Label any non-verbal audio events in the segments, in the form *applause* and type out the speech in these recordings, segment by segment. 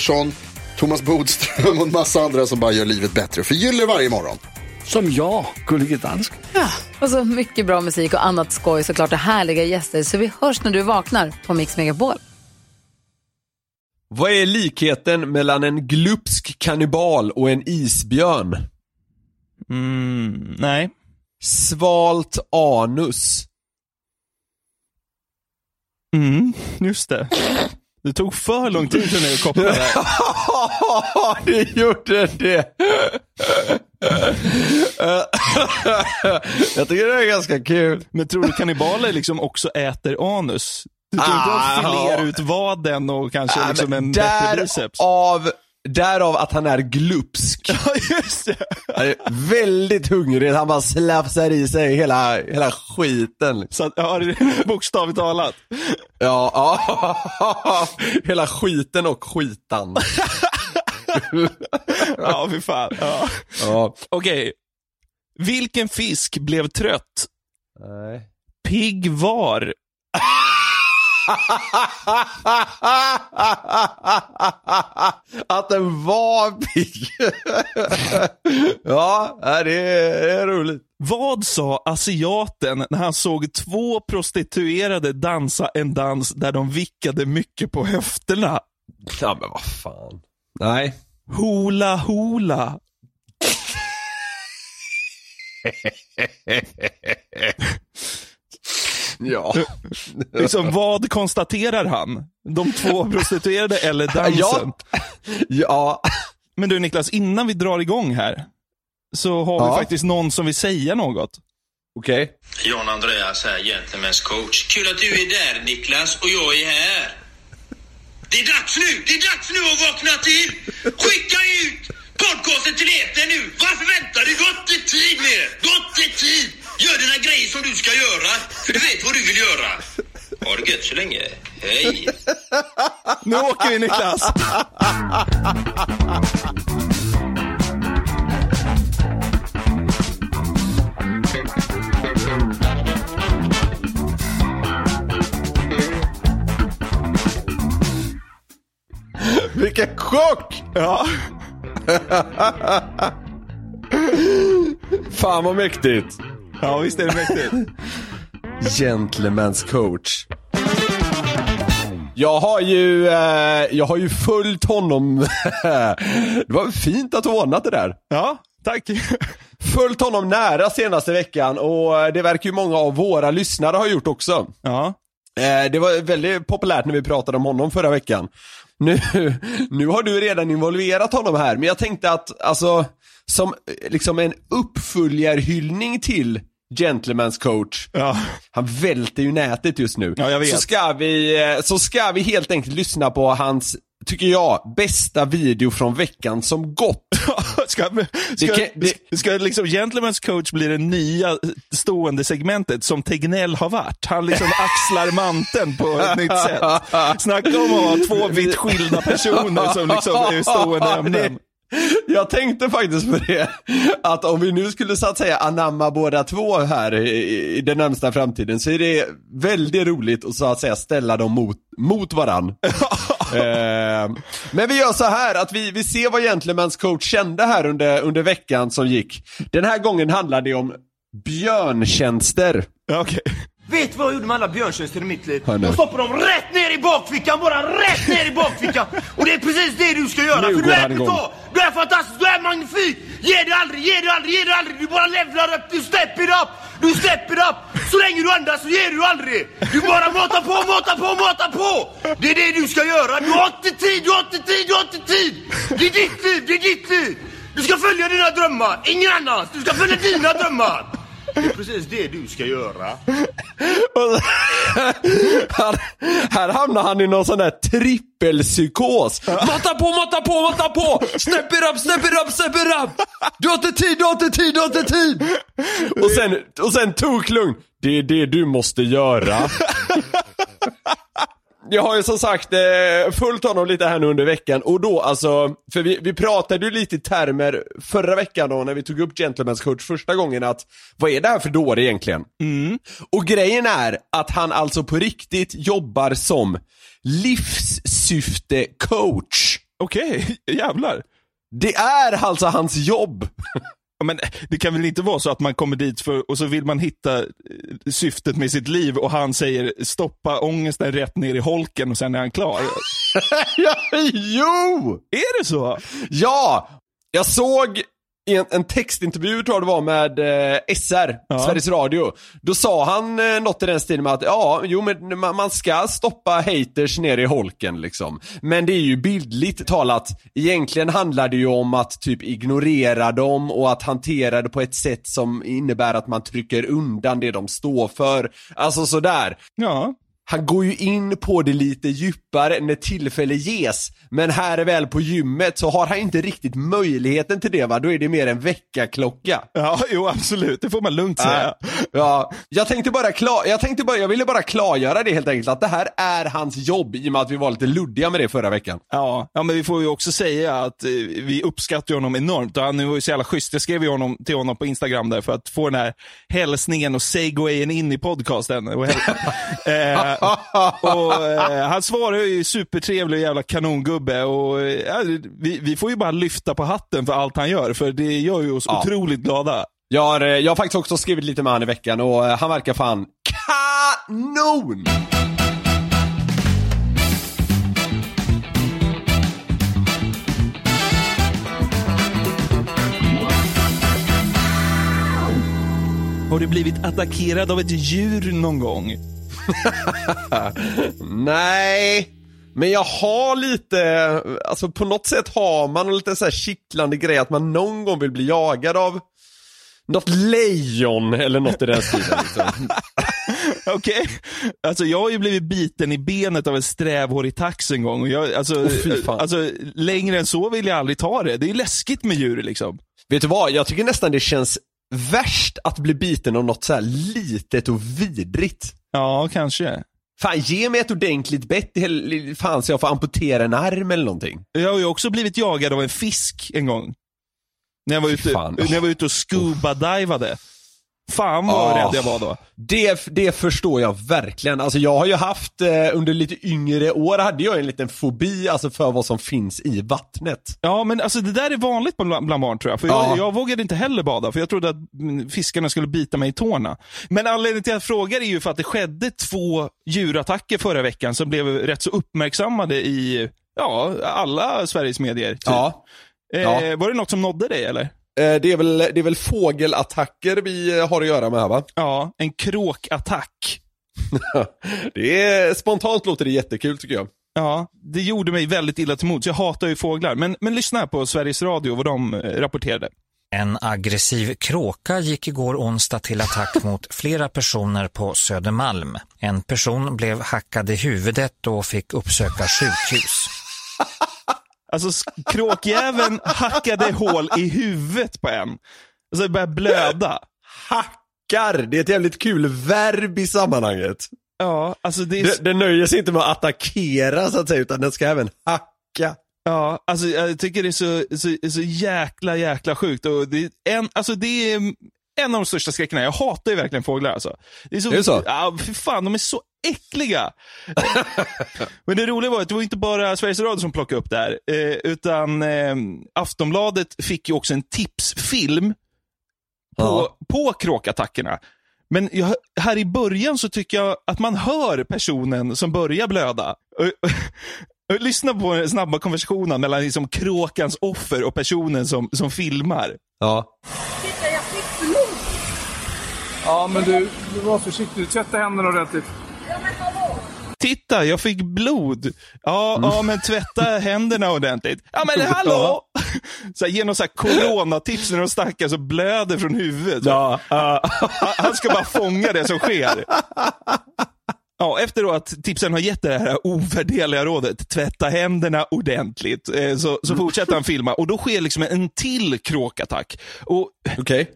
Pettersson, Thomas Bodström och en massa andra som bara gör livet bättre. Förgyller varje morgon. Som jag, Gullige Dansken. Och så mycket bra musik och annat skoj såklart och härliga gäster. Så vi hörs när du vaknar på Mix Megapol. Vad är likheten mellan en glupsk kannibal och en isbjörn? Mm, nej. Svalt anus. Mm, just det. Det tog för lång tid för mig att koppla det. Ja, *laughs* det gjorde det. *laughs* Jag tycker det är ganska kul. Men tror du kannibaler liksom också äter anus? Du tror inte Ah, de filerar ja. ut vaden och kanske Ja, liksom en bättre biceps? Därav, därav att han är glupsk. *laughs* Ja, just det. Han är väldigt hungrig, han bara slafsar i sig hela, hela skiten. Så att, ja, *laughs* bokstavligt talat. Ja, ja. *laughs* hela skiten och skitan. Ja, fy fan. Ja. Ja. Okej. Vilken fisk blev trött? Nej. Pigg var. *laughs* Att den var pigg. *laughs* ja, det är, det är roligt. Vad sa asiaten när han såg två prostituerade dansa en dans där de vickade mycket på höfterna? Ja, men vad fan. Nej. Hula hula. *laughs* *laughs* Ja. *laughs* Liksom, vad konstaterar han? De två *laughs* prostituerade eller dansen? Ja. ja. Men du Niklas, innan vi drar igång här, så har Ja. vi faktiskt någon som vill säga något. Okej. John Andreas här, Gentlemen's coach. Kul att du är där Niklas och jag är här. Det är dags nu! Det är dags nu att vakna till! Skicka ut podcasten till etern nu! Varför väntar du? Du har inte tid med det! Du har inte tid! Gör dina grejer som du ska göra, för du vet vad du vill göra. Ha det gött så länge. Hej! Nu åker vi Niklas! Vilken chock! Ja. Fan vad mäktigt. Ja, visst är det mäktigt. Gentleman's coach. Jag har ju, eh, jag har ju följt honom. *laughs* det var fint att du ordnat det där. Ja, tack. Följt honom nära senaste veckan och eh, det verkar ju många av våra lyssnare ha gjort också. Ja. Eh, det var väldigt populärt när vi pratade om honom förra veckan. Nu, *laughs* nu har du redan involverat honom här, men jag tänkte att, alltså, som liksom en uppföljarhyllning till Gentleman's coach. Ja. Han välter ju nätet just nu. Ja. Så ska vi, eh, så ska vi helt enkelt lyssna på hans, tycker jag, bästa video från veckan som gått. *laughs* Ska, ska, kan- det- ska liksom Gentlemen's coach bli det nya stående segmentet som Tegnell har varit? Han liksom *laughs* axlar manteln på ett nytt sätt. Snacka om att ha två vitt skilda personer som liksom är stående *laughs* ämnen. Jag tänkte faktiskt på det, att om vi nu skulle så att säga anamma båda två här i, i den närmsta framtiden så är det väldigt roligt att så att säga ställa dem mot, mot varann. *laughs* eh, men vi gör så här att vi, vi ser vad Gentlemen's coach kände här under, under veckan som gick. Den här gången handlar det om björntjänster. Okej. Vet du vad jag gjorde med alla björntjänster i mitt liv? Hör nu. Jag stoppade dem rätt ner i bakfickan, bara rätt ner i bakfickan! Och det är precis det du ska göra, Nu för du är brutal! Du är fantastisk, du är magnifik! Ge dig aldrig, ge dig aldrig, ge dig aldrig! Du bara levlar upp, du step it up! Du step it up! Så länge du andas så ger du aldrig! Du bara matar på, matar på, matar på! Det är det du ska göra! Du har inte tid, du har inte tid, du har inte tid! Det är ditt liv, det är ditt liv! Du ska följa dina drömmar, ingen annans! Du ska följa dina drömmar! Det är precis det du ska göra. Och så- här, här hamnar han i någon sån där trippelpsykos. Mata på, mata på, mata på! Step it up, step it up, step it up! Du har inte tid, du har inte tid, du har inte tid! Och sen, och sen toklugn. Det är det du måste göra. Jag har ju som sagt eh, följt honom lite här nu under veckan och då alltså, för vi, vi pratade ju lite i termer förra veckan då när vi tog upp Gentlemen's coach första gången att vad är det här för dåre egentligen? Och grejen är att han alltså på riktigt jobbar som livssyfte-coach. Okej, *laughs* jävlar. Det är alltså hans jobb. *laughs* Men det kan väl inte vara så att man kommer dit för, och så vill man hitta eh, syftet med sitt liv och han säger stoppa ångesten rätt ner i holken och sen är han klar. *laughs* jo! Är det så? Ja! Jag såg en, en textintervju tror jag det var med eh, SR, Ja. Sveriges Radio. Då sa han eh, något i den stilen med att ja, jo men man, man ska stoppa haters ner i holken liksom. Men det är ju bildligt talat, egentligen handlar det ju om att typ ignorera dem och att hantera det på ett sätt som innebär att man trycker undan det de står för. Alltså sådär. Ja. Han går ju in på det lite djupare när tillfälle ges. Men här är väl på gymmet så har han inte riktigt möjligheten till det va? Då är det mer en väckarklocka. Ja, jo absolut. Det får man lugnt säga. Ja, jag tänkte bara klar, jag tänkte bara, jag ville bara klargöra det helt enkelt att det här är hans jobb i och med att vi var lite luddiga med det förra veckan. Ja, ja, men vi får ju också säga att eh, vi uppskattar honom enormt. Och han var ju så jävla schysst. Jag skrev ju honom, till honom på Instagram där för att få den här hälsningen och segwayen in i podcasten. Och, *laughs* eh, *laughs* och eh, Han svarar ju supertrevlig och jävla kanongubbe. Och, eh, vi, vi får ju bara lyfta på hatten för allt han gör, för det gör ju oss Ja. otroligt glada. Jag har, eh, jag har faktiskt också skrivit lite med han i veckan och eh, han verkar fan kanon! Har du blivit attackerad av ett djur någon gång? *laughs* Nej, men jag har lite, alltså på något sätt har man lite så här kittlande grej att man någon gång vill bli jagad av något lejon eller något i den stilen. *laughs* Liksom. Okej. Alltså jag har ju blivit biten i benet av en strävhårig tax en gång. Och jag, alltså, fan. alltså, längre än så vill jag aldrig ta det. Det är läskigt med djur liksom. Vet du vad, jag tycker nästan det känns värst att bli biten av något så här litet och vidrigt. Ja, kanske. Fan, ge mig ett ordentligt bett, fan så jag får amputera en arm eller någonting. Jag har ju också blivit jagad av en fisk en gång. När jag var ute, fan. när jag var ute och scuba-divade. Fan vad Ah. rädd jag var då. Det, det förstår jag verkligen. Alltså jag har ju haft, eh, under lite yngre år hade jag en liten fobi alltså för vad som finns i vattnet. Ja, men alltså det där är vanligt bland, bland barn tror jag. För Ja. jag, jag vågade inte heller bada, för jag trodde att mm, fiskarna skulle bita mig i tårna. Men anledningen till att jag frågar är ju för att det skedde två djurattacker förra veckan som blev rätt så uppmärksammade i ja, alla Sveriges medier. Typ. Ja. Eh, ja. Var det något som nådde dig eller? Eh, Det är, väl, det är väl fågelattacker vi eh, har att göra med här va? Ja, en kråkattack. *laughs* det är, spontant låter det jättekul tycker jag. Ja, det gjorde mig väldigt illa till mods. Jag hatar ju fåglar. Men, men lyssna här på Sveriges Radio, vad de eh, rapporterade. En aggressiv kråka gick igår onsdag till attack *laughs* mot flera personer på Södermalm. En person blev hackad i huvudet och fick uppsöka sjukhus. Alltså kråkjäveln hackade hål i huvudet på en. Alltså det började blöda. Hackar, det är ett jävligt kul verb i sammanhanget. Ja, alltså det är... Det, det nöjer sig inte med att attackera så att säga, utan den ska även hacka. Ja, alltså jag tycker det är så, så, så jäkla, jäkla sjukt. Och det, är en, alltså det är en av de största skräckerna. Jag hatar ju verkligen fåglar alltså. Det är så, Är det så? Ja, för fan, de är så äckliga. *laughs* Men det roliga var att det var inte bara Sveriges Radio som plockade upp det här, eh, utan eh, Aftonbladet fick ju också en tipsfilm på, Ja. på kråkattackerna. Men jag, här i början så tycker jag att man hör personen som börjar blöda. Lyssna på den snabba konversationen mellan liksom kråkans offer och personen som, som filmar. Ja. Ja, men du, du var försiktig. Tvätta händerna ordentligt. Titta, jag fick blod. Ja, ja men tvätta händerna ordentligt. Ja, men hallå! *laughs* Så här, ge någon så här coronatips när de stackars och blöder från huvudet. Ja, Han- Han ska bara fånga det som sker. Ja, efter då att tipsen har gett det här ovärderliga rådet, tvätta händerna ordentligt, eh, så, så fortsätter han filma och då sker liksom en till kråkattack. Och, Okej.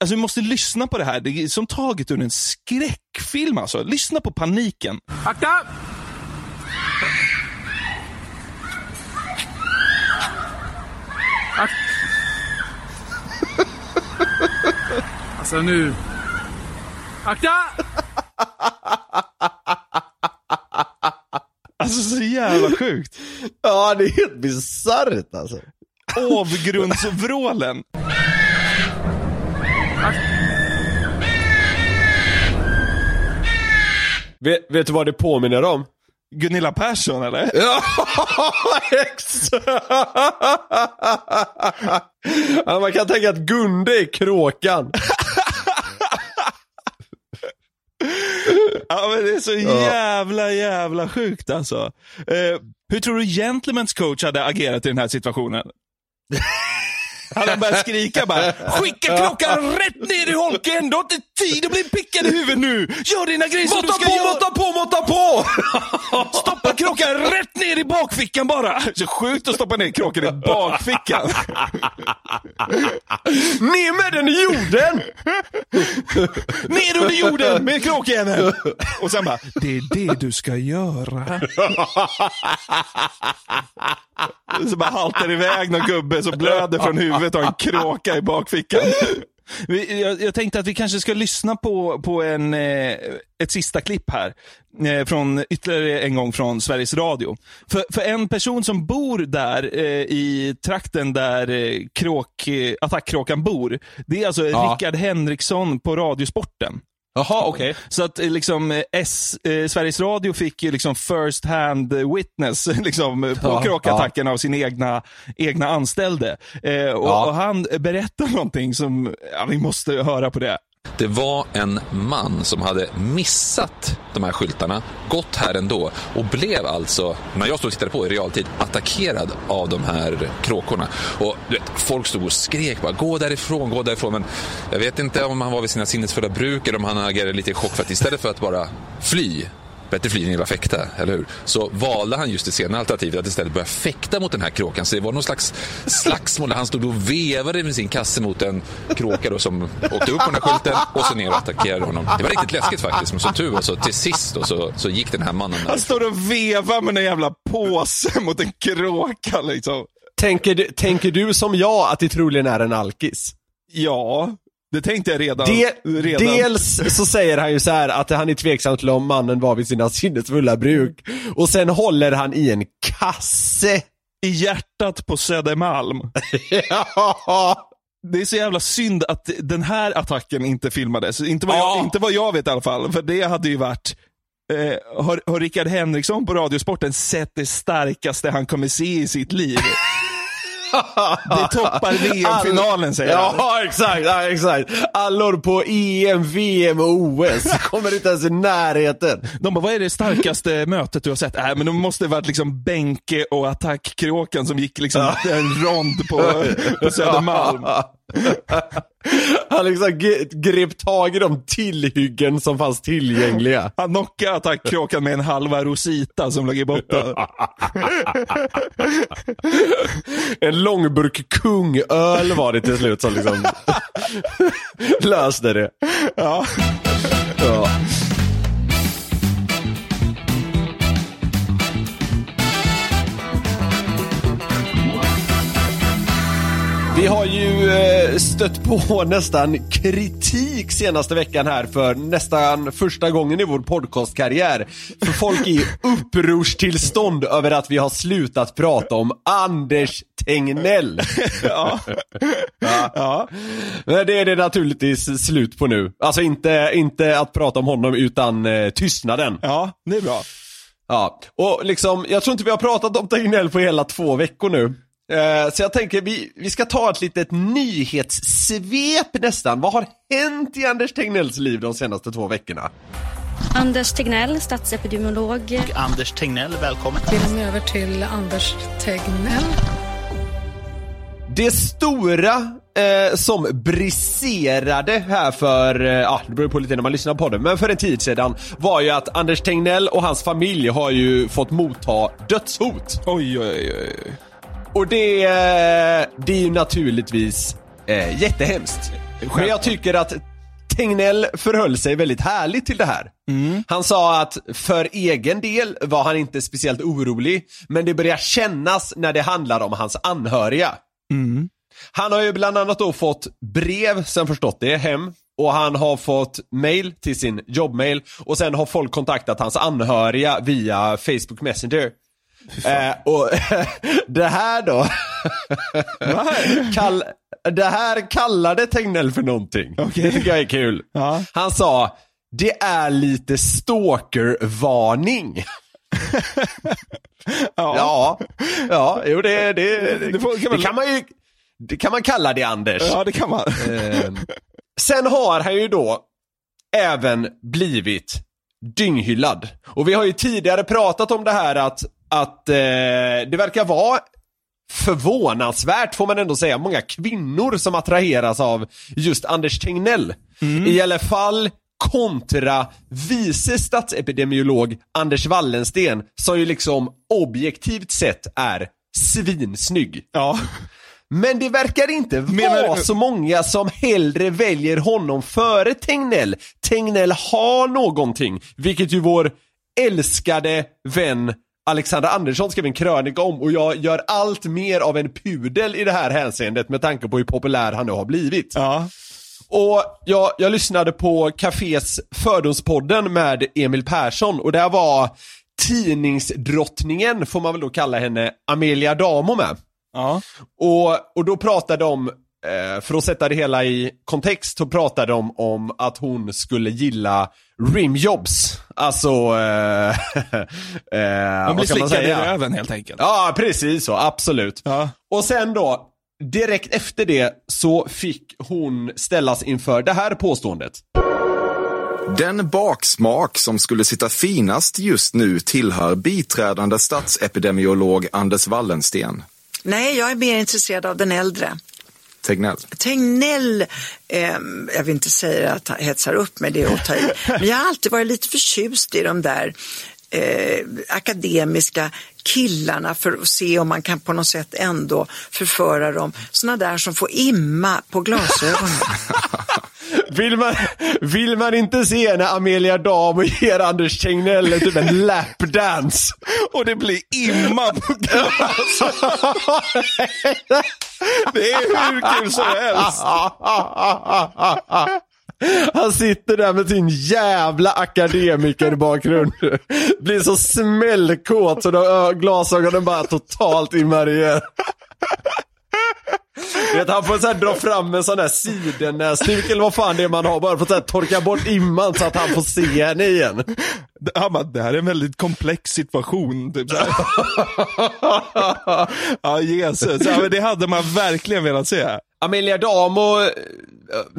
Alltså vi måste lyssna på det här, det är som taget ur en skräckfilm alltså. Lyssna på paniken. Akta! Ak alltså nu... Akta! Alltså så jävla sjukt. Ja, det är helt bisarrt alltså. Avgrundsvrålen. Vet, vet du vad det påminner om? Gunilla Persson eller? *laughs* Ja, exakt! man kan tänka att Gunde är kråkan. Ja men det är så jävla jävla sjukt alltså. Eh, hur tror du Gentlemen's coach hade agerat i den här situationen? *laughs* Han börjat skrika bara Skicka klockan rätt ner i holken! Du har inte tid att bli pickad i huvudet nu! Gör dina grejer som du Måtta ska på, göra! måtta på, måtta på! Stoppa kråkan rätt ner i bakfickan bara! Så sjukt att stoppa ner kråkan i bakfickan. Ner med den i jorden! Ner under jorden med kråkjäveln! Och sen bara, det är det du ska göra. Så bara haltar iväg någon gubbe som blöder från huvudet och har en kråka i bakfickan. Vi, jag, jag tänkte att vi kanske ska lyssna på, på en, eh, ett sista klipp här. Eh, från, ytterligare en gång från Sveriges Radio. För, för en person som bor där eh, i trakten där eh, kråk, eh, attackkråkan bor. Det är alltså Ja. Rickard Henriksson på Radiosporten. Jaha, okej. Så att eh, liksom, eh, S, eh, Sveriges Radio fick ju liksom first hand witness *laughs* liksom, på Ja, kråkattacken av sin egna, egna anställde. Eh, och, Ja. och han berättar någonting som, ja, vi måste höra på det. Det var en man som hade missat de här skyltarna, gått här ändå och blev alltså, när jag stod och tittade på i realtid, attackerad av de här kråkorna. Och du vet, folk stod och skrek bara gå därifrån, gå därifrån. Men jag vet inte om han var vid sina sinnesfulla bruk eller om han agerade lite i chock för att istället för att bara fly Bättre fly än illa fäkta, eller hur? Så valde han just det senare alternativet att istället börja fäkta mot den här kråkan. Så det var någon slags slagsmål där han stod och vevade med sin kasse mot en kråka då som åkte upp på den här skylten och så ner och attackerade honom. Det var riktigt läskigt faktiskt, men som tur var så till sist då, så, så gick den här mannen där. Han står och vevar med en jävla påse mot en kråka liksom. Tänker, du- tänker du som jag att det troligen är en alkis? Ja, det tänkte jag redan. De, redan. dels så säger han ju så här att han är tveksam till om mannen var vid sina sinnesfulla bruk. Och sen håller han i en kasse. I hjärtat på Södermalm. *laughs* ja. Det är så jävla synd att den här attacken inte filmades. Inte vad, Ja. jag, inte vad jag vet i alla fall. För det hade ju varit... Eh, har, har Rickard Henriksson på Radiosporten sett det starkaste han kommer se i sitt liv? Det toppar VM-finalen säger han. Ja, exakt, ja, exakt. Allor på EM, VM och OS kommer inte ens i närheten. De bara, vad är det starkaste mötet du har sett? Äh, men de måste varit liksom Benke och attackkråkan som gick liksom en rond på, på Södermalm. *laughs* *laughs* Han liksom grep tag i de tillhyggen som fanns tillgängliga. Han knockade attackkråkan med en halva Rosita som låg i botten. *laughs* En långburk kungöl var det till slut som liksom *laughs* löste det. Ja. Ja. Vi har ju eh, stött på *laughs* nästan kritik senaste veckan här för nästan första gången i vår podcastkarriär. För folk är i *laughs* upprorstillstånd över att vi har slutat prata om Anders Tegnell. *laughs* Ja. ja. Men det är det naturligtvis slut på nu. Alltså inte, inte att prata om honom utan eh, tystnaden. Ja, det är bra. Ja, och liksom, jag tror inte vi har pratat om Tegnell på hela två veckor nu. Eh, så jag tänker vi, vi ska ta ett litet nyhetssvep nästan. Vad har hänt i Anders Tegnells liv de senaste två veckorna? Anders Tegnell, statsepidemiolog. Anders Tegnell, välkommen. Filmen över till Anders Tegnell. Det stora eh, som briserade här för, eh, ja det beror på lite när man lyssnar på det, men för en tid sedan var ju att Anders Tegnell och hans familj har ju fått motta dödshot. Oj, oj, oj. Och det, eh, det är ju naturligtvis eh, jättehemskt. Men jag tycker att Tegnell förhöll sig väldigt härligt till det här. Han sa att för egen del var han inte speciellt orolig, men det börjar kännas när det handlar om hans anhöriga. Han har ju bland annat då fått brev, sen förstått det, hem. Och han har fått mail till sin jobbmail och sen har folk kontaktat hans anhöriga via Facebook Messenger. Eh, och *laughs* det här då, *laughs* kall, det här kallade Tegnell för någonting. Det tycker jag är kul. Han sa, det är lite stalkervarning. *laughs* ja. ja, jo det, det, det, det kan man ju det kan man kalla det Anders. Ja, det kan man. Eh, sen har han ju då även blivit dynghyllad. Och vi har ju tidigare pratat om det här att, att eh, det verkar vara förvånansvärt får man ändå säga, många kvinnor som attraheras av just Anders Tegnell. I alla fall kontra vice statsepidemiolog Anders Wallensten som ju liksom objektivt sett är svinsnygg. Ja. Men det verkar inte Menar vara så många som hellre väljer honom före Tegnell. Tegnell har någonting, vilket ju vår älskade vän Alexander Andersson skrev en krönika om och jag gör allt mer av en pudel i det här hänseendet med tanke på hur populär han nu har blivit. Och jag, jag lyssnade på Cafés Fördomspodden med Emil Persson och där var tidningsdrottningen, får man väl då kalla henne, Amelia Damo med. Ja. Och, och då pratade de, för att sätta det hela i kontext, så pratade de om att hon skulle gilla rimjobs. Alltså, eh, *laughs* eh, De blir vad kan man slickade i röven helt enkelt. Ja, precis så, absolut. Och sen då, direkt efter det så fick hon ställas inför det här påståendet. Den baksmak som skulle sitta finast just nu tillhör biträdande statsepidemiolog Anders Wallensten. Nej, jag är mer intresserad av den äldre. Tegnell. Tegnell, ehm, jag vill inte säga att han hetsar upp mig, det är att ta i. *laughs* Men jag har alltid varit lite förtjust i de där eh, akademiska killarna för att se om man kan på något sätt ändå förföra dem. Sådana där som får imma på glasögonen. *laughs* Vill man, vill man inte se när Amelia Damo ger Anders Tegnell typ en lapdance? Och det blir imma på *laughs* Det är hur kul som helst. *laughs* Han sitter där med sin jävla akademikerbakgrund. Blir så smällkåt så de glasögonen bara totalt. Du Vet, han får så här dra fram en sån där sidennäsduk eller vad fan det är man har bara för att så här torka bort imman så att han får se henne igen. Han bara, det här är en väldigt komplex situation. Typ så *laughs* ja, Jesus. Ja, men det hade man verkligen velat se. Amelia Damo,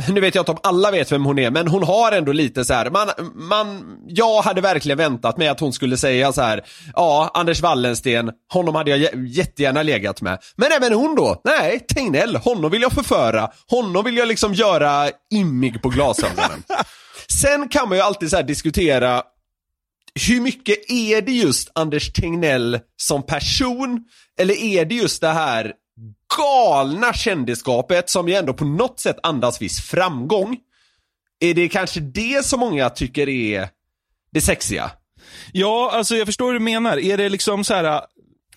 nu vet jag inte om alla vet vem hon är, men hon har ändå lite så här, man, man, jag hade verkligen väntat mig att hon skulle säga så här, ja, Anders Wallensten, honom hade jag jä- jättegärna legat med. Men även hon då, nej, Tegnell, honom vill jag förföra, honom vill jag liksom göra immig på glasögonen. *laughs* Sen kan man ju alltid så här diskutera, hur mycket är det just Anders Tegnell som person? Eller är det just det här galna kändisskapet som ju ändå på något sätt andas viss framgång? Är det kanske det som många tycker är det sexiga? Ja, alltså jag förstår hur du menar. Är det liksom så här,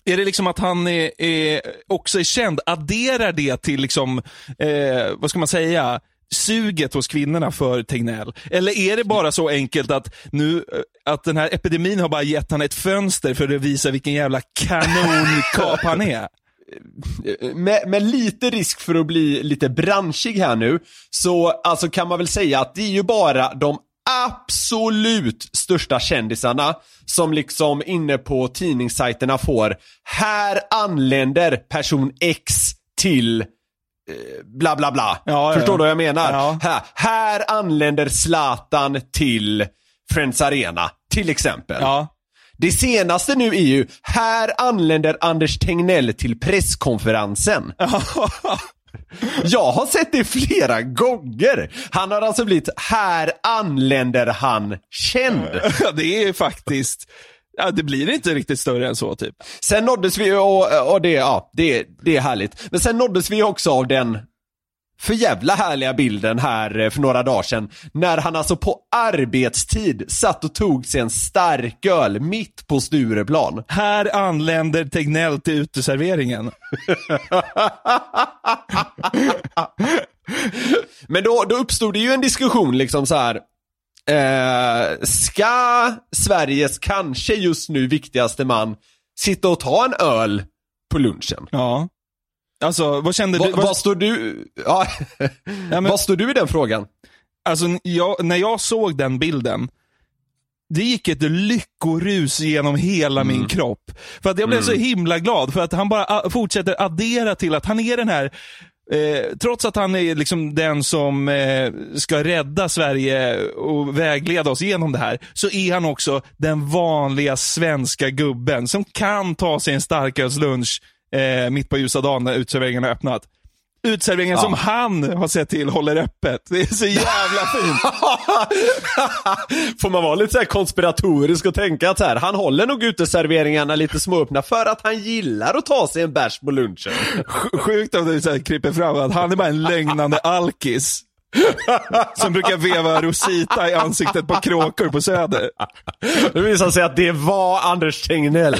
Är det liksom att han är, är, också är känd, adderar det till liksom, eh, vad ska man säga, suget hos kvinnorna för Tegnell? Eller är det bara så enkelt att, nu, eh, att den här epidemin har bara gett han ett fönster för att visa vilken jävla kanonkap *laughs* han är? Med, med lite risk för att bli lite branschig här nu, så alltså kan man väl säga att det är ju bara de absolut största kändisarna som liksom inne på tidningssajterna får Här anländer person X till eh, bla bla bla. Ja, Förstår ja. du vad jag menar? Ja. Här, här anländer Zlatan till Friends Arena, till exempel. Ja. Det senaste nu är ju, här anländer Anders Tegnell till presskonferensen. *laughs* Jag har sett det flera gånger. Han har alltså blivit, här anländer han känd. Det är faktiskt, ja, det blir inte riktigt större än så typ. Sen nåddes vi, och, och det, ja, det, det är härligt. Men sen nåddes vi också av den för jävla härliga bilden här eh, för några dagar sedan. När han alltså på arbetstid satt och tog sig en stark öl mitt på Stureplan. Här anländer Tegnell till uteserveringen. *laughs* Men då, då uppstod det ju en diskussion liksom så här. Eh, ska Sveriges kanske just nu viktigaste man sitta och ta en öl på lunchen? Ja. Alltså, vad kände Va, du? Vad, Vad står du, *laughs* ja, men- vad står du i den frågan? alltså, jag, när jag såg den bilden, det gick ett lyckorus genom hela Mm. min kropp. För att jag blev så himla glad, för att han bara a- fortsätter addera till att han är den här Eh, trots att han är liksom den som eh, ska rädda Sverige och vägleda oss genom det här, så är han också den vanliga svenska gubben som kan ta sig en starkölslunch eh, mitt på ljusa dagen när uteserveringen har öppnat. Uteserveringen Ja. som han har sett till håller öppet. Det är så jävla fint. *laughs* Får man vara lite så konspiratorisk och tänka att så här, han håller nog uteserveringarna lite småöppna för att han gillar att ta sig en bärs på lunchen. Sj- Sjukt om det så här kryper fram att han är bara en lögnande alkis. Som brukar veva Rosita i ansiktet på kråkor på Söder. Det visar sig att det var Anders Tegnell.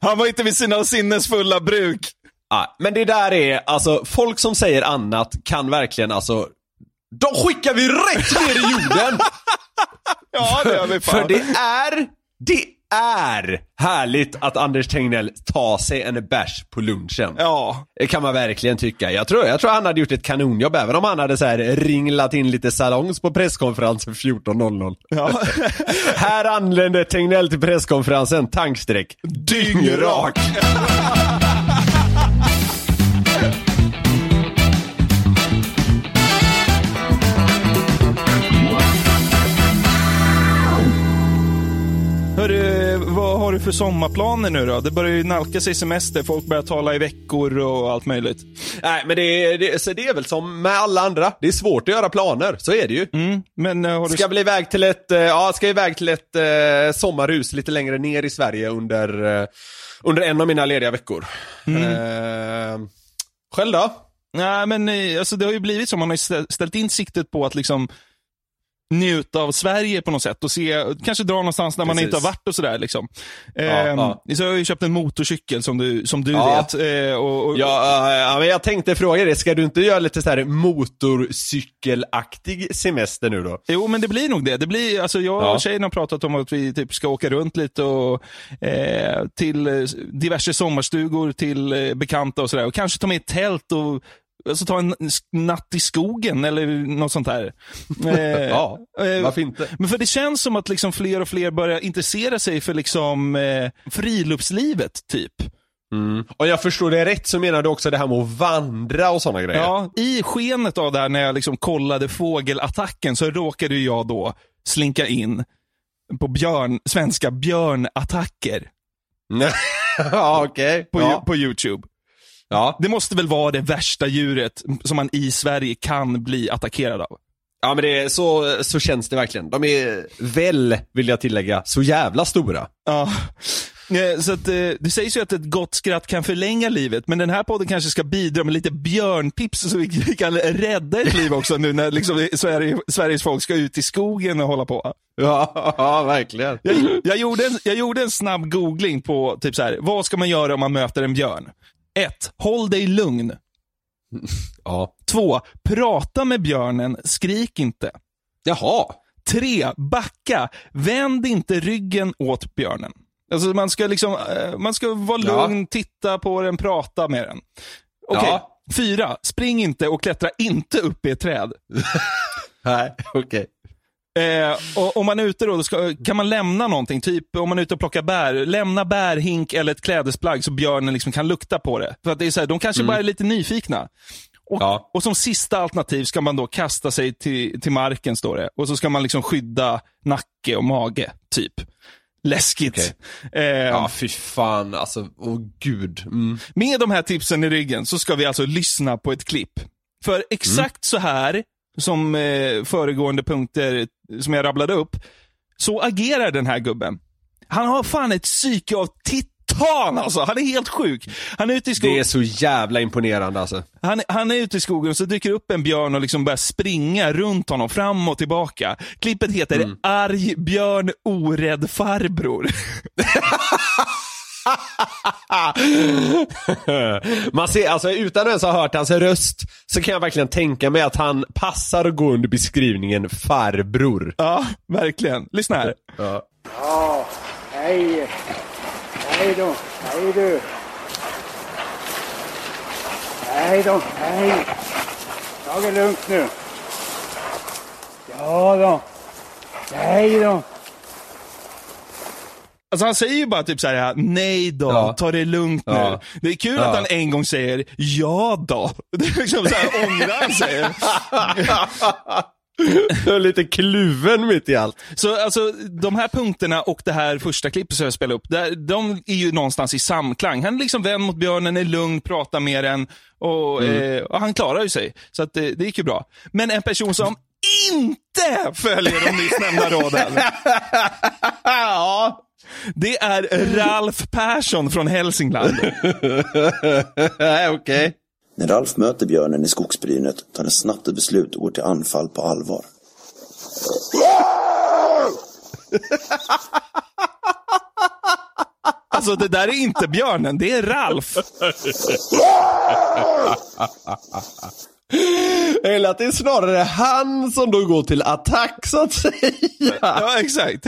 Han var inte vid sina sinnesfulla bruk. Ja, men det där är, alltså folk som säger annat kan verkligen alltså de skickar vi rätt ner i jorden! *laughs* Ja, det gör vi fan. För det är, det är härligt att Anders Tegnell tar sig en bärs på lunchen. Ja. Det kan man verkligen tycka. Jag tror, jag tror han hade gjort ett kanonjobb även om han hade så här ringlat in lite salongs på presskonferensen 14.00. Ja. *laughs* Här anländer Tegnell till presskonferensen, tankstreck, dyngrak. Har du för sommarplaner nu då? Det börjar ju nalka sig semester, folk börjar tala i veckor och allt möjligt. Nej men det, är- det, så det är väl som med alla andra, det är svårt att göra planer, så är det ju. Mm, men eh, har du... Ska väl iväg till ett, eh, ja, ska iväg till ett eh, sommarhus lite längre ner i Sverige under, eh, under en av mina lediga veckor. Mm. Eh, själv då? Nej, men eh, alltså, det har ju blivit så. Man har ju stä- ställt in siktet på att liksom njuta av Sverige på något sätt och se, kanske dra någonstans där man Precis. inte har varit och sådär. Liksom. Ja, Ehm, ja. Så jag har ju köpt en motorcykel som du, som du Ja. vet. Eh, och, och, Ja, eh, ja, men jag tänkte fråga dig, ska du inte göra lite så här motorcykelaktig semester nu då? Jo, men det blir nog det. det blir, alltså jag Ja. och tjejen har pratat om att vi typ ska åka runt lite och, eh, till eh, diverse sommarstugor, till eh, bekanta och sådär. Och kanske ta med ett tält och alltså, ta en natt i skogen eller något sånt där. *laughs* Eh, Ja, eh, varför inte? Men för det känns som att liksom fler och fler börjar intressera sig för liksom, eh, friluftslivet, typ. Mm. Och jag förstår det rätt så menar du också det här med att vandra och sådana grejer? Ja, i skenet av det här när jag liksom kollade fågelattacken så råkade jag då slinka in på björn, svenska björnattacker *laughs* ja, okej. på, Ja. på YouTube. Ja. Det måste väl vara det värsta djuret som man i Sverige kan bli attackerad av. Ja men det så, så känns det verkligen. De är väl, vill jag tillägga, så jävla stora. Ja. Så att, eh, det sägs ju att ett gott skratt kan förlänga livet, men den här podden kanske ska bidra med lite björntips så vi kan rädda ett liv också nu när liksom Sverige, Sveriges folk ska ut i skogen och hålla på. Ja, ja verkligen. Jag, jag, gjorde en, jag gjorde en snabb googling på typ så här, vad ska man göra om man möter en björn? 1. Håll dig lugn. *laughs* Ja. 2. Prata med björnen, skrik inte. Jaha. 3. Backa, vänd inte ryggen åt björnen. Alltså man ska liksom, eh, man ska vara Ja. lugn, titta på den, prata med den. Okej. Ja. Fyra, spring inte och klättra inte upp i ett träd. *laughs* Nej, okej. Eh, och om man är ute då, då ska, kan man lämna någonting, typ om man är ute och plockar bär, lämna bärhink eller ett klädesplagg så björnen liksom kan lukta på det. För att det är så här, de kanske Mm. bara är lite nyfikna. Och, Ja. och som sista alternativ ska man då kasta sig till, till marken, står det. Och så ska man liksom skydda nacke och mage, typ. Läskigt. Eh, Ja, fy fan alltså. Åh gud. Mm. Med de här tipsen i ryggen så ska vi alltså lyssna på ett klipp. För exakt Mm. så här, som eh, föregående punkter som jag rabblade upp, så agerar den här gubben. Han har fan ett psyke av titan alltså. Han är helt sjuk. Han är ute i skogen. Det är så jävla imponerande alltså. Han, han är ute i skogen och så dyker upp en björn och liksom börjar springa runt honom, fram och tillbaka. Klippet heter Mm. Arg björn orädd farbror. *laughs* *laughs* Man ser, alltså utan att ens ha hört hans röst så kan jag verkligen tänka mig att han passar att gå under beskrivningen farbror. Ja, verkligen. Lyssna här. Ja. Ja, hej. Hej då. Hej du. Hej då. Hej. Ta det lugnt nu. Ja då. Hej då. Alltså han säger ju bara typ så här: nej då, Ja. ta det lugnt nu. Ja. Det är kul Ja. att han en gång säger, ja då. *laughs* Det är liksom så här, ångrar han sig. *laughs* Jag är lite kluven mitt i allt. Så alltså, de här punkterna och det här första klippet som jag spelade upp, där, de är ju någonstans i samklang. Han är liksom vän mot björnen, är lugn, pratar med den och, Mm. eh, och han klarar ju sig. Så att, eh, det gick ju bra. Men en person som inte följer de nyss nämnda råden. *laughs* ja. Det är Ralf Persson från Hälsingland. *laughs* Okej. När Ralf möter björnen i skogsbrynet tar han snabbt ett beslut och går till anfall på allvar. *laughs* Alltså det där är inte björnen, det är Ralf. *laughs* Eller att det är snarare han som då går till attack så att säga. Ja, exakt.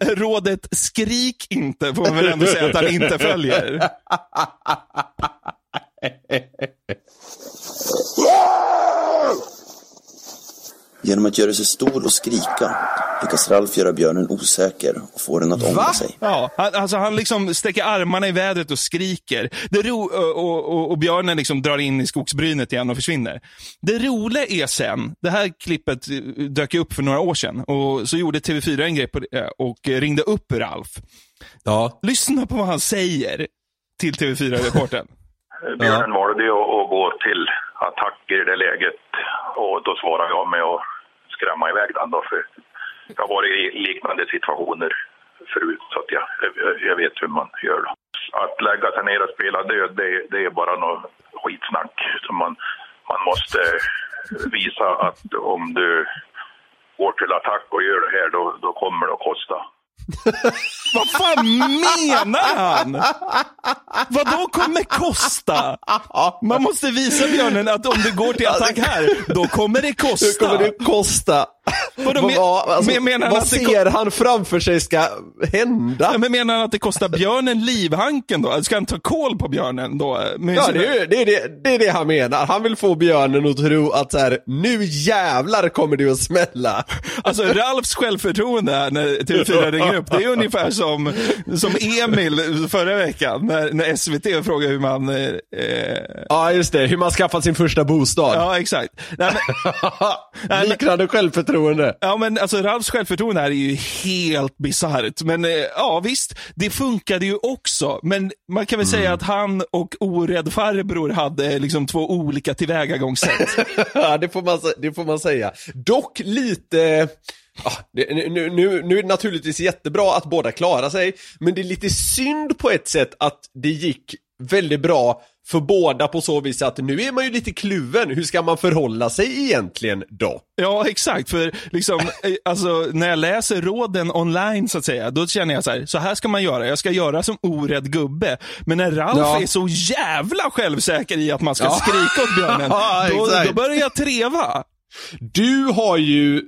Rådet skrik inte får man väl ändå säga att han inte följer. *laughs* Genom att göra sig stor och skrika lyckas Ralf göra björnen osäker och få den att ångra sig. Ja, han, alltså han liksom sträcker armarna i vädret och skriker. Det ro, och, och, och björnen liksom drar in i skogsbrynet igen och försvinner. Det roliga är sen, det här klippet eh, dök upp för några år sedan och så gjorde TV4 en grej på det och ringde upp Ralf. Ja. Lyssna på vad han säger till TV4-reportern. *laughs* Björnen valde ju att att gå till attack i det läget och då svarade jag med att skrämma iväg den då för jag har varit i liknande situationer förut så att jag, jag, vet hur man gör då. Att lägga sig ner och spela död det, det är bara något skitsnack. Så man, man måste visa att om du går till attack och gör det här då, då kommer det att kosta. Vad fan menar han? Vad då kommer kosta? Man måste visa björnen att om du går till attack här, då kommer det kosta. Hur kommer det kosta? Vadå, vad men- alltså, men menar han vad ser han framför sig ska hända? Ja, men menar han att det kostar björnen livhanken då? Ska han ta koll på björnen då? Med Ja, sina- det är, det, är det, det är det han menar. Han vill få björnen att tro att så här, nu jävlar kommer det att smälla. Alltså Ralfs självförtroende här när TV4 ringer upp, det är ungefär som, som Emil förra veckan när, när SVT frågade hur man... Eh, eh, Ja, just det. Hur man skaffat sin första bostad. ja, exakt. Nej, men, *laughs* Liknande självförtroende självförtroende. *laughs* Ja, men alltså Ralfs självförtroende här är ju helt bisarrt. Men eh, ja, visst, det funkade ju också. Men man kan väl Mm. säga att han och orädd farbror hade liksom två olika tillvägagångssätt. *laughs* ja, det får, man, det får man säga. Dock lite... Ja, det, nu, nu, nu är det naturligtvis jättebra att båda klarar sig, men det är lite synd på ett sätt att det gick väldigt bra för båda på så vis att nu är man ju lite kluven. Hur ska man förhålla sig egentligen då? Ja, exakt. För liksom, *laughs* eh, alltså, när jag läser råden online, så att säga, då känner jag så här, så här ska man göra. Jag ska göra som orädd gubbe. Men när Ralf Ja. är så jävla självsäker i att man ska Ja. skrika åt björnen, *laughs* då, då börjar jag treva. Du har ju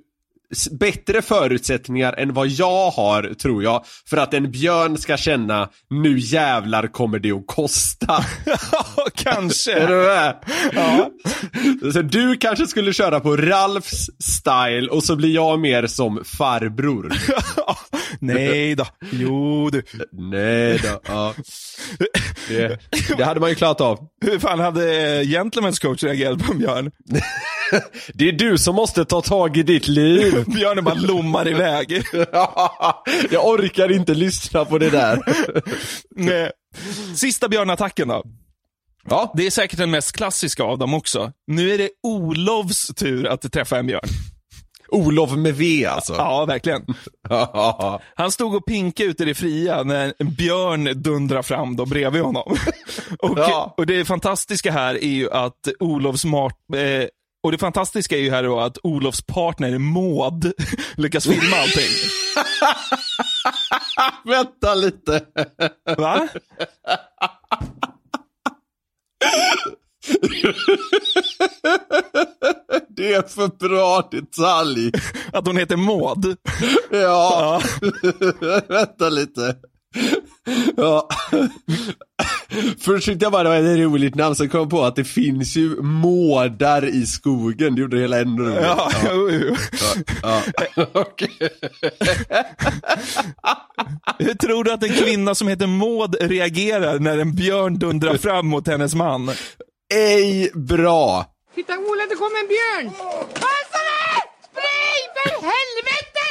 bättre förutsättningar än vad jag har, tror jag, för att en björn ska känna nu jävlar kommer det att kosta. *laughs* Kanske. Är du med? Ja. Så du kanske skulle köra på Ralfs style och så blir jag mer som farbror. *laughs* Nej då. Jo du. Nej då. Ja. Det, det hade man ju klarat av. Hur fan hade eh, Gentlemen's coach reagerat på björn? *laughs* Det är du som måste ta tag i ditt liv. *laughs* Björnen bara lommar iväg. *laughs* Jag orkar inte lyssna på det där. Nej. Sista björnattacken då. Ja. Det är säkert den mest klassiska av dem också. Nu är det Olofs tur att träffa en björn. Olof med V alltså. Ja, verkligen. *laughs* Han stod och pinkade ute i det fria när en björn dundrar fram då bredvid honom. *laughs* och, Ja. och det fantastiska här är ju att Olofs mart, eh, och det fantastiska är ju här då att Olofs partner Maud *laughs* lyckas filma allting. Vänta lite. Va? Det är för bra detalj. *laughs* Att hon heter Maud? Ja. *laughs* Vänta lite. Ja. Först tyckte jag bara det var ett roligt namn, sen kom jag på att det finns ju mårdar i skogen. Det gjorde det hela ännu roligare. Ja, jo, jo. Ja. Ja. *laughs* Hur tror du att en kvinna som heter Maud reagerar när en björn dundrar fram mot hennes man? Ej bra. Titta Ola, det kommer en björn! Passa dig! Spring för helvete!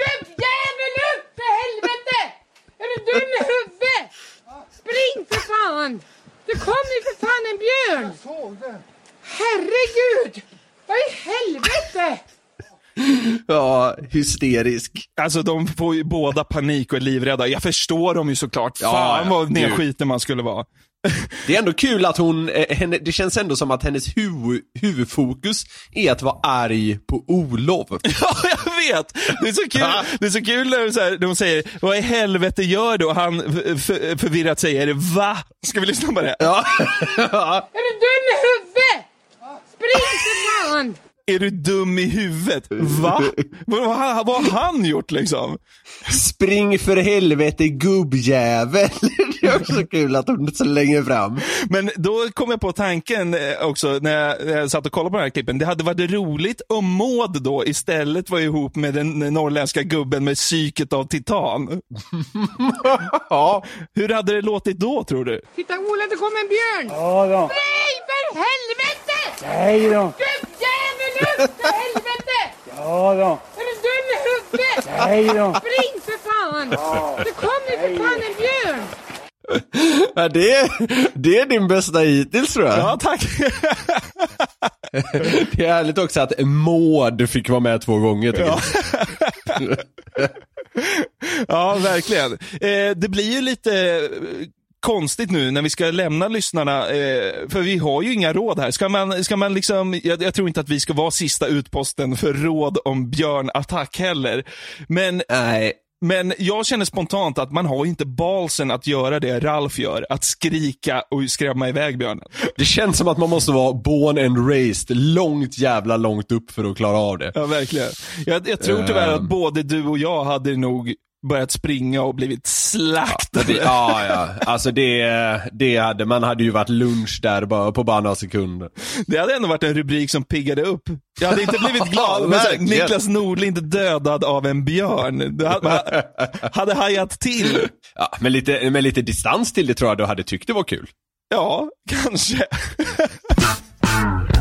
Gubbjävel upp för helvete! Är du dum i huvudet? Spring för fan! Det kommer ju för fan en björn! Herregud! Vad i helvete? Ja, hysterisk. Alltså de får ju båda panik och är livrädda. Jag förstår dem ju såklart. Ja, Fan ja. vad nedskiten man skulle vara. Det är ändå kul att hon, eh, henne, det känns ändå som att hennes huvud, huvudfokus är att vara arg på Olof. *laughs* Ja, jag vet! Det är så kul, det är så kul när, de så här, när de säger vad i helvete gör du? Och han f- f- förvirrat säger va? Ska vi lyssna på det? Ja. *laughs* Är du dum i huvudet? Spring för fan! Är du dum i huvudet? Va? vad, vad, har- vad har han gjort liksom? Spring för helvete gubbjävel. *laughs* Också kul att hon slänger fram. Men då kom jag på tanken eh, också när jag, satt och kollade på den här klippen. Det hade varit roligt om Maud då istället var ihop med den norrländska gubben med psyket av titan. *laughs* ja. Hur hade det låtit då tror du? Titta Ola, det kommer en björn! Ja då. Spring för helvete! Nej då. Gubbjävel upp för helvete! Ja då. Är du dum i huvudet? Nej då. Spring för fan! Det kommer för fan en björn! Ja, det, är, det är din bästa hittills tror jag. Ja, tack. *laughs* Det är härligt också att Maud fick vara med två gånger. Ja. *laughs* Ja, verkligen. Eh, det blir ju lite eh, konstigt nu när vi ska lämna lyssnarna, eh, för vi har ju inga råd här. Ska man, ska man liksom, jag, jag tror inte att vi ska vara sista utposten för råd om björnattack heller. Men, Nej. Men jag känner spontant att man har inte balsen att göra det Ralf gör, att skrika och skrämma iväg björnen. Det känns som att man måste vara born and raised långt jävla långt upp för att klara av det. Ja, verkligen. Jag, jag tror tyvärr att Ehm. både du och jag hade nog börjat springa och blivit slaktade. Det, ja, ja. Alltså det, det hade, man hade ju varit lunch där bara på bara några sekunder. Det hade ändå varit en rubrik som piggade upp. Jag hade inte *laughs* blivit glad, men här. Niklas Nordlind dödad av en björn. Hade, hade hajat till. Ja, med, lite, med lite distans till det tror jag du hade tyckt det var kul. Ja, kanske. *laughs*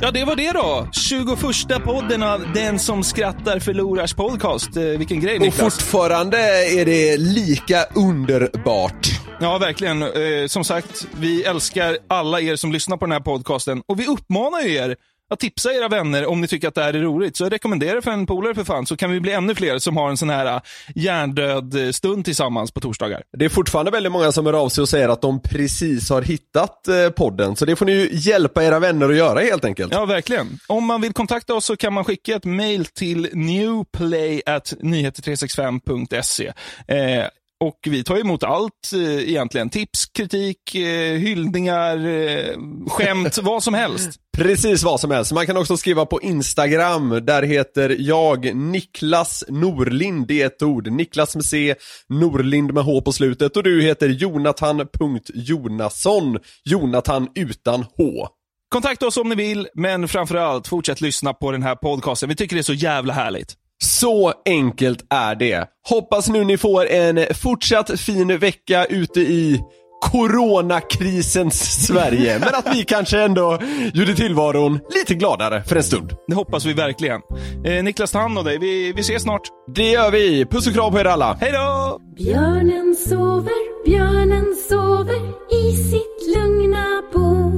Ja, det var det då. 21 podden av Den som skrattar förlorars podcast. Eh, vilken grej Och Niklas. fortfarande är det lika underbart. Ja, verkligen. Eh, som sagt, vi älskar alla er som lyssnar på den här podcasten och vi uppmanar ju er att tipsa era vänner om ni tycker att det här är roligt. Så rekommendera för en polare för fan, så kan vi bli ännu fler som har en sån här eh, hjärndöd eh, stund tillsammans på torsdagar. Det är fortfarande väldigt många som hör av sig och säger att de precis har hittat eh, podden, så det får ni ju hjälpa era vänner att göra helt enkelt. Ja, verkligen. Om man vill kontakta oss så kan man skicka ett mail till newplay.nyheter365.se. Eh, och vi tar emot allt eh, egentligen. Tips, kritik, eh, hyllningar, eh, skämt, *laughs* vad som helst. Precis vad som helst. Man kan också skriva på Instagram. Där heter jag Niklas Norlind. Det är ett ord. Niklas med C, Norlind med H på slutet. Och du heter Jonathan.Jonasson. Jonathan utan H. Kontakta oss om ni vill, men framförallt fortsätt lyssna på den här podcasten. Vi tycker det är så jävla härligt. Så enkelt är det. Hoppas nu ni får en fortsatt fin vecka ute i coronakrisens Sverige. Men att vi kanske ändå gjorde tillvaron lite gladare för en stund. Det hoppas vi verkligen. Eh, Niklas, ta hand om dig. Vi, vi ses snart. Det gör vi. Puss och kram på er alla. Hej då! Björnen sover, björnen sover i sitt lugna bo.